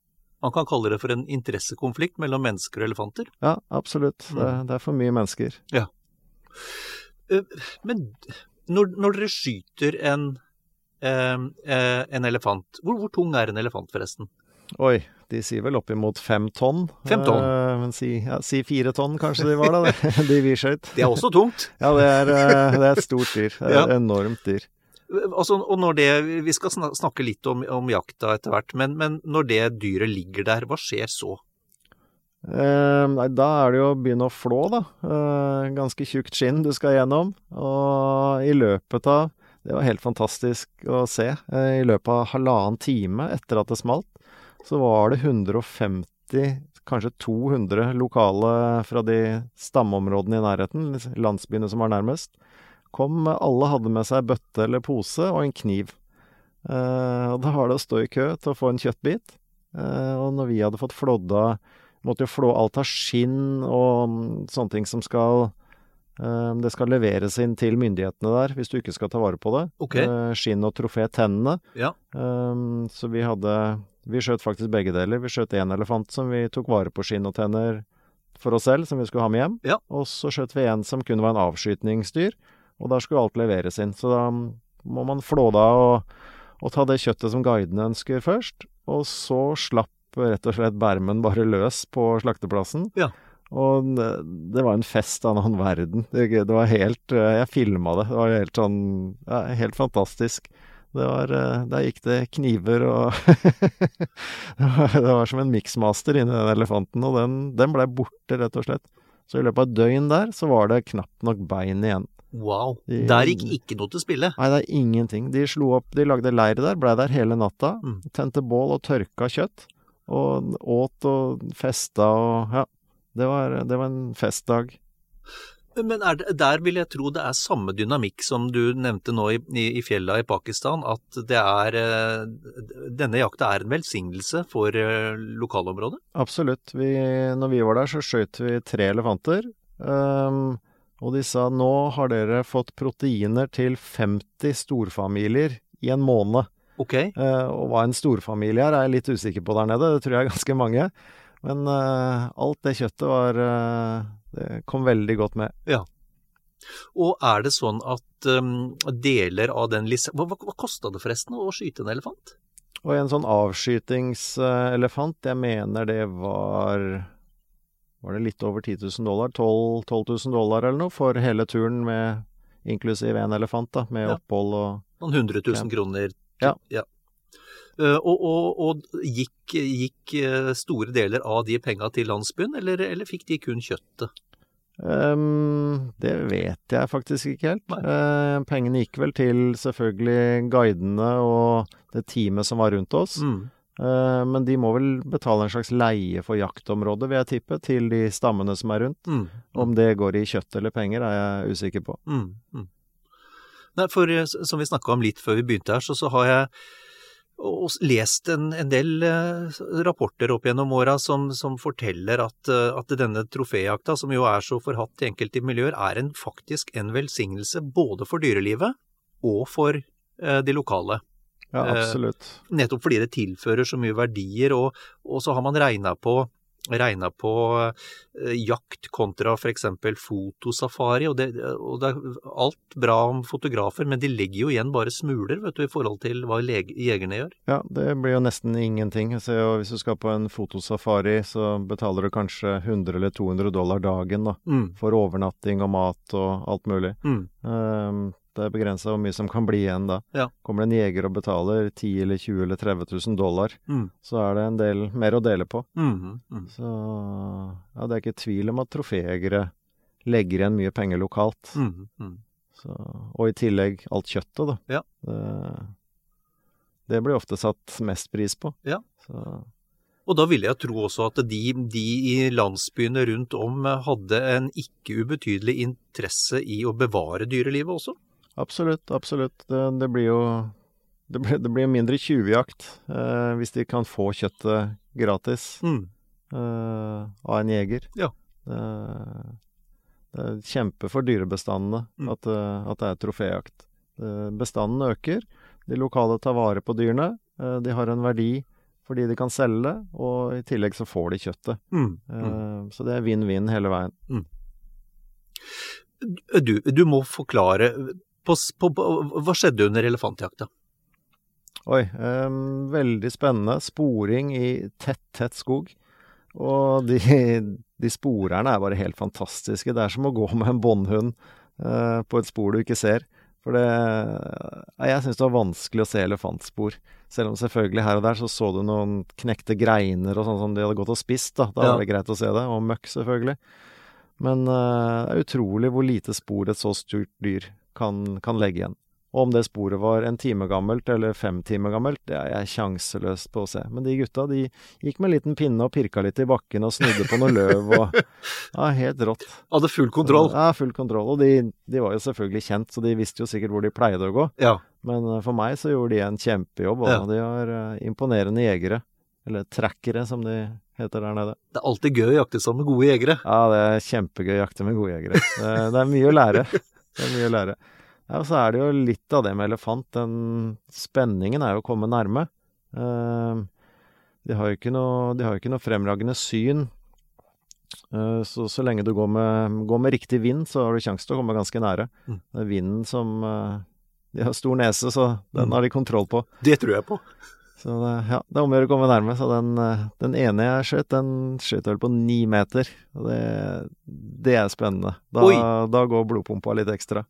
Man kan kalle det for en interessekonflikt mellom mennesker og elefanter. Ja, absolutt. Det, Mm. det er for mye mennesker. Ja. Men når, når dere skyter en, eh, eh, en elefant, hvor, hvor tung er en elefant forresten? Oi, de sier vel oppimot fem tonn. Fem tonn? Eh, men si, ja, si fire tonn kanskje de var, da, de vi skjøt. Det er også tungt. Ja, det er, eh, det er et stort dyr. Det er Ja. et enormt dyr. Altså, og når det, Vi skal snakke litt om, om jakta etter hvert, men, men når det dyret ligger der, hva skjer så? Eh, nei, da er det jo å begynne å flå, da. Eh, ganske tjukt skinn du skal gjennom. Og i løpet av Det var helt fantastisk å se. Eh, I løpet av halvannen time etter at det smalt, så var det 150, kanskje 200 lokale fra de stammeområdene i nærheten, landsbyene som var nærmest. Kom, alle hadde med seg bøtte eller pose og en kniv. Eh, og da var det å stå i kø til å få en kjøttbit. Eh, og når vi hadde fått flådda Måtte jo flå alt av skinn og mm, sånne ting som skal eh, Det skal leveres inn til myndighetene der, hvis du ikke skal ta vare på det. Okay. Skinn og trofé tennene. Ja. Så vi hadde Vi skjøt faktisk begge deler. Vi skjøt én elefant som vi tok vare på skinn og tenner for oss selv, som vi skulle ha med hjem. Ja. Og så skjøt vi en som kunne være en avskytningsdyr. Og der skulle alt leveres inn. Så da må man flå det av og, og ta det kjøttet som guidene ønsker først, og så slapp rett og slett bermen bare løs på slakteplassen. Ja. Og det, det var en fest av en annen verden. Det, det var helt eh, Jeg filma det. Det var helt sånn ja, Helt fantastisk. Det var eh, Der gikk det kniver og det, var, det var som en miksmaster inni den elefanten, og den, den blei borte, rett og slett. Så i løpet av et døgn der, så var det knapt nok bein igjen. Wow. De- Der gikk ikke noe til spille. Nei, det er ingenting. De slo opp De lagde leir der, blei der hele natta. Mm. Tente bål og tørka kjøtt. Og åt og festa og Ja. Det var, det var en festdag. Men er det, der vil jeg tro det er samme dynamikk som du nevnte nå i, i, i fjella i Pakistan, at det er eh, Denne jakta er en velsignelse for eh, lokalområdet? Absolutt. Vi, når vi var der, så skjøt vi tre elefanter. Ehm, og de sa nå har dere fått proteiner til 50 storfamilier i en måned. Ok. Eh, og hva en storfamilie er, er jeg litt usikker på der nede. Det tror jeg er ganske mange. Men eh, alt det kjøttet var eh, Det kom veldig godt med. Ja. Og er det sånn at um, deler av den lisensen hva, hva kosta det forresten å skyte en elefant? Og en sånn avskytingselefant, jeg mener det var Var det litt over 10 000 dollar? 12, 12 000 dollar eller noe for hele turen med inklusiv en elefant, da, med Ja. opphold og Noen hundre tusen Ja. kroner? Ja. ja. og og, og gikk, gikk eh, store deler av de penga til landsbyen, eller, eller fikk de kun kjøttet? Um, det vet jeg faktisk ikke helt. Eh, pengene gikk vel til selvfølgelig guidene og det teamet som var rundt oss. Mm. Eh, men de må vel betale en slags leie for jaktområdet, vil jeg tippe, til de stammene som er rundt. Mm. Om det går i kjøtt eller penger, er jeg usikker på. Mm, mm. Nei, for eh, som vi snakka om litt før vi begynte her, så, så har jeg lest en, en del eh, rapporter opp gjennom åra som, som forteller at, at denne troféjakta, som jo er så forhatt i enkelte miljøer, er en, faktisk en velsignelse både for dyrelivet og for eh, de lokale. Ja, Eh, absolutt. Nettopp fordi det tilfører så mye verdier, og, og så har man regna på regna på eh, jakt kontra f.eks. fotosafari, og det, og det er alt bra om fotografer, men de legger jo igjen bare smuler vet du, i forhold til hva jegerne gjør. Ja, det blir jo nesten ingenting. Så hvis du skal på en fotosafari, så betaler du kanskje 100 eller 200 dollar dagen da, Mm, for overnatting og mat og alt mulig. mm, Ehm, det er begrensa hvor mye som kan bli igjen da. Ja. Kommer det en jeger og betaler 10 eller 20 eller 30 000 dollar, mm, så er det en del mer å dele på. mm, mm. Så ja, det er ikke tvil om at troféjegere legger igjen mye penger lokalt. Mm, mm. Så, og i tillegg alt kjøttet, da. Ja. Det, det blir ofte satt mest pris på. Ja. Så, Og da ville jeg tro også at de, de i landsbyene rundt om hadde en ikke ubetydelig interesse i å bevare dyrelivet også. Absolutt, absolutt. Det, det blir jo det blir, det blir mindre tjuvjakt eh, hvis de kan få kjøttet gratis Mm. eh, av en jeger. Ja. Det, det er kjempe for dyrebestandene Mm. at, eh, at det er troféjakt. Eh, Bestanden øker, de lokale tar vare på dyrene, eh, de har en verdi fordi de kan selge det, og i tillegg så får de kjøttet. Mm. Eh, Mm. Så det er vinn-vinn hele veien. Du, du må forklare på, på, Hva skjedde under elefantjakta? Oi, um, veldig spennende. Sporing i tett, tett skog. Og de, de sporerne er bare helt fantastiske. Det er som å gå med en båndhund uh, på et spor du ikke ser. For det Jeg syns det var vanskelig å se elefantspor. Selv om selvfølgelig her og der så så du noen knekte greiner og sånn som de hadde gått og spist. Da, da Ja. var det greit å se det. Og møkk, selvfølgelig. Men uh, det er utrolig hvor lite spor et så stort dyr kan, kan legge igjen. Og om det sporet var en time gammelt eller fem timer gammelt, det er jeg sjanseløst på å se. Men de gutta de gikk med en liten pinne og pirka litt i bakken og snudde på noe løv og Ja, helt rått. Hadde full kontroll. Ja, full kontroll. Og de, de var jo selvfølgelig kjent, så de visste jo sikkert hvor de pleide å gå. Ja. Men eh, for meg så gjorde de en kjempejobb, og Ja. de var eh, imponerende jegere. Eller trackere, som de heter der nede. Det er alltid gøy å jakte sammen med gode jegere. Ja, det er kjempegøy å jakte med gode jegere. Det, det er mye å lære. Det er mye å lære. Ja, og så er det jo litt av det med elefant. Den spenningen er jo å komme nærme. Eh, de har jo ikke noe, de har jo ikke noe fremragende syn. Eh, Så, så lenge du går med, går med riktig vind, så har du sjanse til å komme ganske nære. Mm. Det er vinden som eh, De har stor nese, så den Mm. har de kontroll på. Det tror jeg på. Så det, ja, det er om å gjøre å komme nærme. Så den, eh, den ene jeg skjøt, den skjøt vel på ni meter. Det, det er spennende. Da, da går blodpumpa litt ekstra.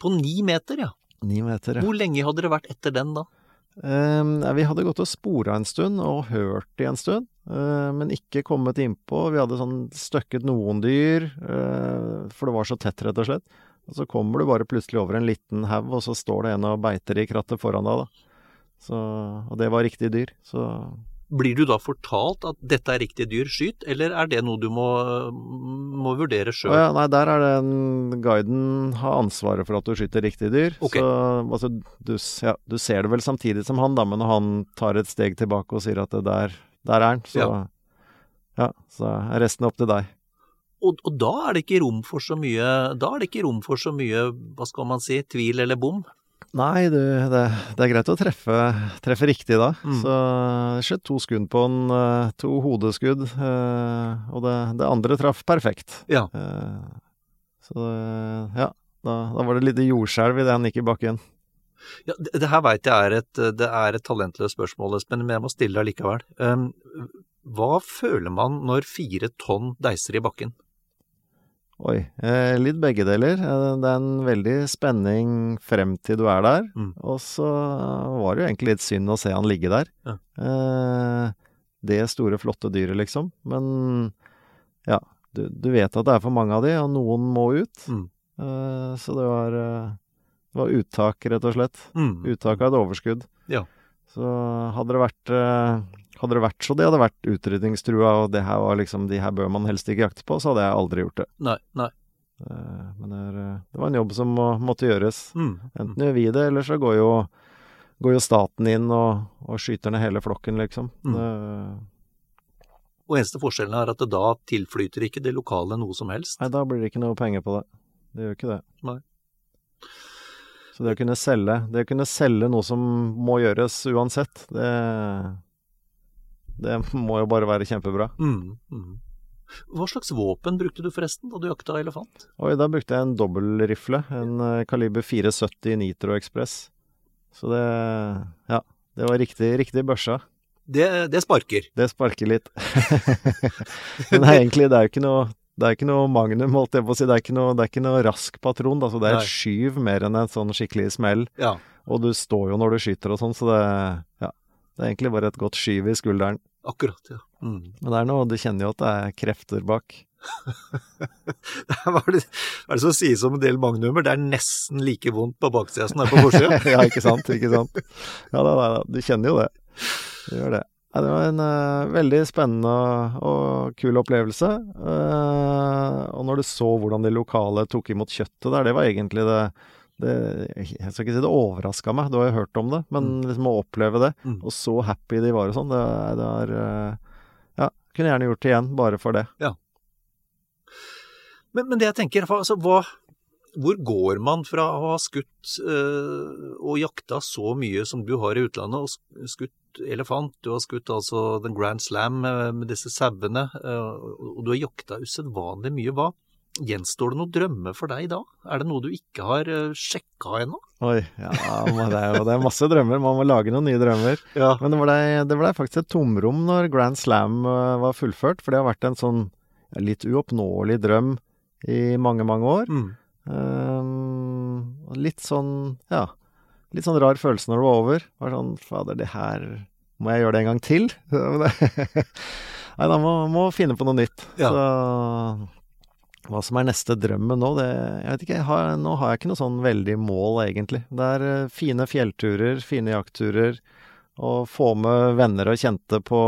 På ni meter, ja. Ni meter, ja. Hvor lenge hadde dere vært etter den da? Ehm, vi hadde gått og spora en stund, og hørt i en stund, eh, men ikke kommet innpå. Vi hadde sånn støkket noen dyr, eh, for det var så tett, rett og slett. Og så kommer du bare plutselig over en liten haug, og så står det en og beiter i krattet foran deg, da. Så, og det var riktig dyr, så Blir du da fortalt at dette er riktig dyr, skyt, eller er det noe du må, må vurdere sjøl? ja, nei, der er det en Guiden har ansvaret for at du skyter riktig dyr. Okay. Så altså, du, ja, du ser det vel samtidig som han, da, men når han tar et steg tilbake og sier at det der, der er han, så Ja. ja. så er resten opp til deg. Og, og da er det ikke rom for så mye Da er det ikke rom for så mye, hva skal man si, tvil eller bom? Nei, du, det, det er greit å treffe, treffe riktig da. Mm. Så det skjøt to skudd på den, eh, to hodeskudd, eh, og det, det andre traff perfekt. Ja. Eh, Så ja, da, da var det litt jordskjelv idet han gikk i bakken. Ja, det, det her veit jeg er et, det er et talentløst spørsmål, Espen, men jeg må stille deg likevel. Um, hva føler man når fire tonn deiser i bakken? Oi, eh, litt begge deler. Eh, Det er en veldig spenning frem til du er der. Mm. Og så var det jo egentlig litt synd å se han ligge der. Ja. Eh, det store, flotte dyret, liksom. Men ja, du, du vet at det er for mange av de, og noen må ut. Mm. Eh, så det var, det var uttak, rett og slett. Mm. Uttak av et overskudd. Ja. Så hadde det vært hadde det vært så det hadde vært utrydningstrua, og det her var liksom, de her bør man helst ikke jakte på, så hadde jeg aldri gjort det. Nei, nei. Eh, Men det, er, eh, det var en jobb som må, måtte gjøres. Mm. Enten gjør vi det, eller så går jo, går jo staten inn og, og skyter ned hele flokken, liksom. Mm. Det, Og eneste forskjellen er at det da tilflyter ikke det lokale noe som helst. nei, da blir det ikke noe penger på det. Det gjør ikke det. Nei. Så det å kunne selge, det å kunne selge noe som må gjøres uansett, det, det må jo bare være kjempebra. Mm. Mm. Hva slags våpen brukte du forresten da du jakta elefant? Oi, da brukte jeg en dobbeltrifle, en eh, kaliber 470 Nitro Express. Så det, ja, det var riktig, riktig børsa. Det, det sparker. Det sparker litt. Men det er egentlig, det er jo ikke noe det er ikke noe magnum, holdt jeg på å si. Det er ikke noe, det er ikke noe rask patron. Altså, det er et skyv mer enn en sånn skikkelig smell. Ja. Og du står jo når du skyter og sånn, så det, ja, det er egentlig bare et godt skyv i skulderen. Akkurat, ja. Mm. Men det er noe, du kjenner jo at det er krefter bak. Hva er det, er det som sies om en del magnumer? Det er nesten like vondt på baksida som det er på forsida. ja, ikke sant? Ikke sant? Ja, da, da, da, du kjenner jo det. Du gjør det. Ja, det var en uh, veldig spennende og kul opplevelse. Uh, og når du så hvordan de lokale tok imot kjøttet der, det var egentlig det, det Jeg skal ikke si det overraska meg, du har jo hørt om det, men liksom å oppleve det, Mm. og så happy de var og sånn, det, det er eh, Ja, kunne gjerne gjort det igjen, bare for det. Men, men det jeg tenker, altså, hva, hvor går man fra å ha skutt øh, og jakta så mye som du har i utlandet, og skutt elefant, du har skutt altså den Grand Slam øh, med disse sauene, øh, og du har jakta usedvanlig mye. Hva gjenstår det noen drømmer for deg da? Er det noe du ikke har uh, sjekka ennå? Oi, ja, det er jo det er masse drømmer. Man må lage noen nye drømmer. Ja. Men det ble, det ble faktisk et tomrom når Grand Slam eh, var fullført, for det har vært en sånn litt uoppnåelig drøm i mange, mange år. Mm. Um, litt sånn, ja Litt sånn rar følelse når det var over. Var sånn Fader, det her Må jeg gjøre det en gang til? Nei, da må, må finne på noe nytt. Ja. Så hva som er neste drømmen nå, det Jeg vet ikke. Jeg har, nå har jeg ikke noe sånn veldig mål, egentlig. Det er eh, fine fjellturer, fine jaktturer. Og få med venner og kjente på,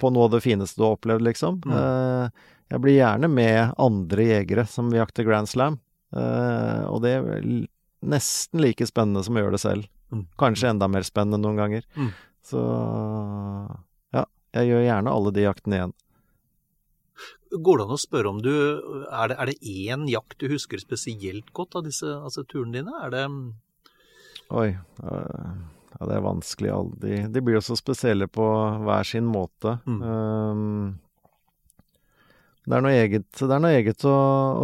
på noe av det fineste du har opplevd, liksom. Mm. Eh, jeg blir gjerne med andre jegere som jakter jakte Grand Slam. Eh, og det er nesten like spennende som å gjøre det selv. Mm. Kanskje enda mer spennende noen ganger. Mm. Så ja, jeg gjør gjerne alle de jaktene igjen. Går det an å spørre om du Er det, er det én jakt du husker spesielt godt av disse altså, turene dine? Er det Oi. ja, det er vanskelig. De, de blir jo så spesielle på hver sin måte. Mm. Um, Det er noe eget, er noe eget å,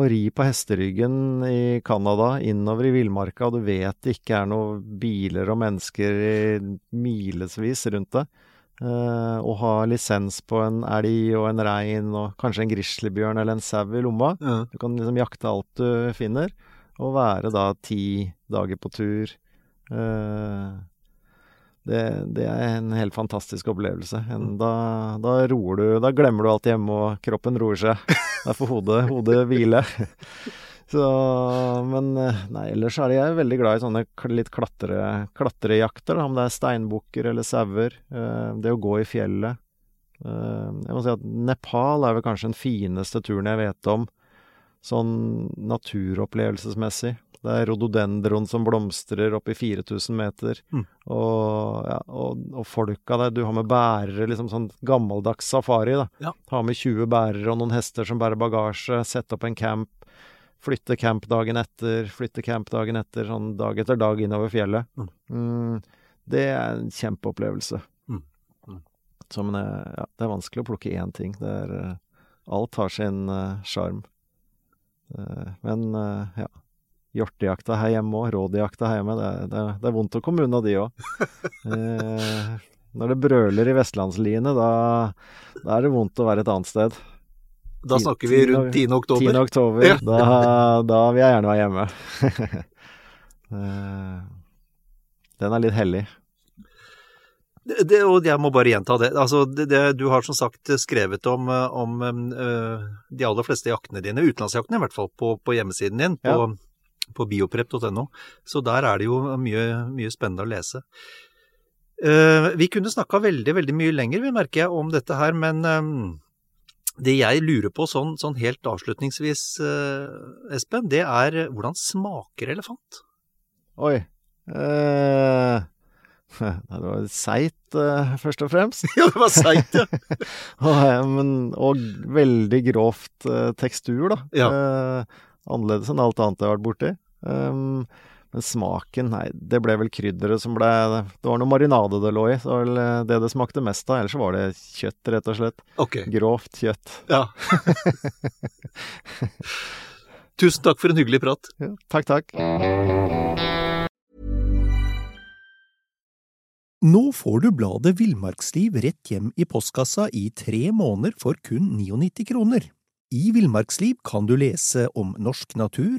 å ri på hesteryggen i Canada, innover i villmarka, og du vet det ikke er noen biler og mennesker i milevis rundt deg. Eh, å ha lisens på en elg og en rein og kanskje en grizzlybjørn eller en sau i lomma. Ja. Du kan liksom jakte alt du finner, og være da ti dager på tur. Eh, det, det er en helt fantastisk opplevelse. En, da, da roer du Da glemmer du alt hjemme, og kroppen roer seg. Da får hodet, hodet hvile. Så, men eh, nei, ellers er jeg veldig glad i sånne litt klatre, klatrejakter, om det er steinbukker eller sauer. Eh, det å gå i fjellet. Eh, jeg må si at Nepal er vel kanskje den fineste turen jeg vet om, sånn naturopplevelsesmessig. Det er rododendron som blomstrer opp i 4000 meter. Mm. Og, ja, og, og folka der, du har med bærere, liksom sånn gammeldags safari, da. Ja. Har med 20 bærere og noen hester som bærer bagasje, sette opp en camp. Flytte camp dagen etter, flytte camp dagen etter, sånn dag etter dag innover fjellet. Mm. Mm, det er en kjempeopplevelse. Mm. Mm. Så, men eh, ja, det er vanskelig å plukke én ting. Det er eh, Alt har sin sjarm. Uh, uh, men uh, ja. Hjortejakta her hjemme òg, rådjakta her hjemme, det, det, det er vondt å komme unna de òg. Eh, når det brøler i vestlandsliene, da, da er det vondt å være et annet sted. Da snakker vi rundt 10. oktober. 10. oktober. Ja. da, da vil jeg gjerne være hjemme. Eh, Den er litt hellig. Det, det, og jeg må bare gjenta det. Altså, det. Du har som sagt skrevet om, eh, om uh, de aller fleste jaktene dine, utenlandsjaktene i hvert fall, på, på hjemmesiden din, på, på bioprep.no. Så der er det jo mye, mye spennende å lese. Uh, vi kunne snakka veldig, veldig mye lenger, vi merker jeg, om dette her, men eh, det jeg lurer på sånn, sånn helt avslutningsvis, eh, Espen, det er eh, hvordan smaker elefant? Oi. Eh, det var seigt, eh, først og fremst. ja, det var seigt, ja. og, eh, men, og veldig grovt eh, tekstur, da. Ja. Eh, annerledes enn alt annet jeg har vært borti. Um, men smaken, nei, det ble vel krydderet som ble Det var noe marinade det lå i, så var vel eh, det det smakte mest av. Ellers var det kjøtt, rett og slett. Okay. Grovt kjøtt. Ja. Tusen takk for en hyggelig prat. Ja, takk, takk. Nå får du bladet Villmarksliv rett hjem i postkassa i tre måneder for kun 99 kroner. I Villmarksliv kan du lese om norsk natur,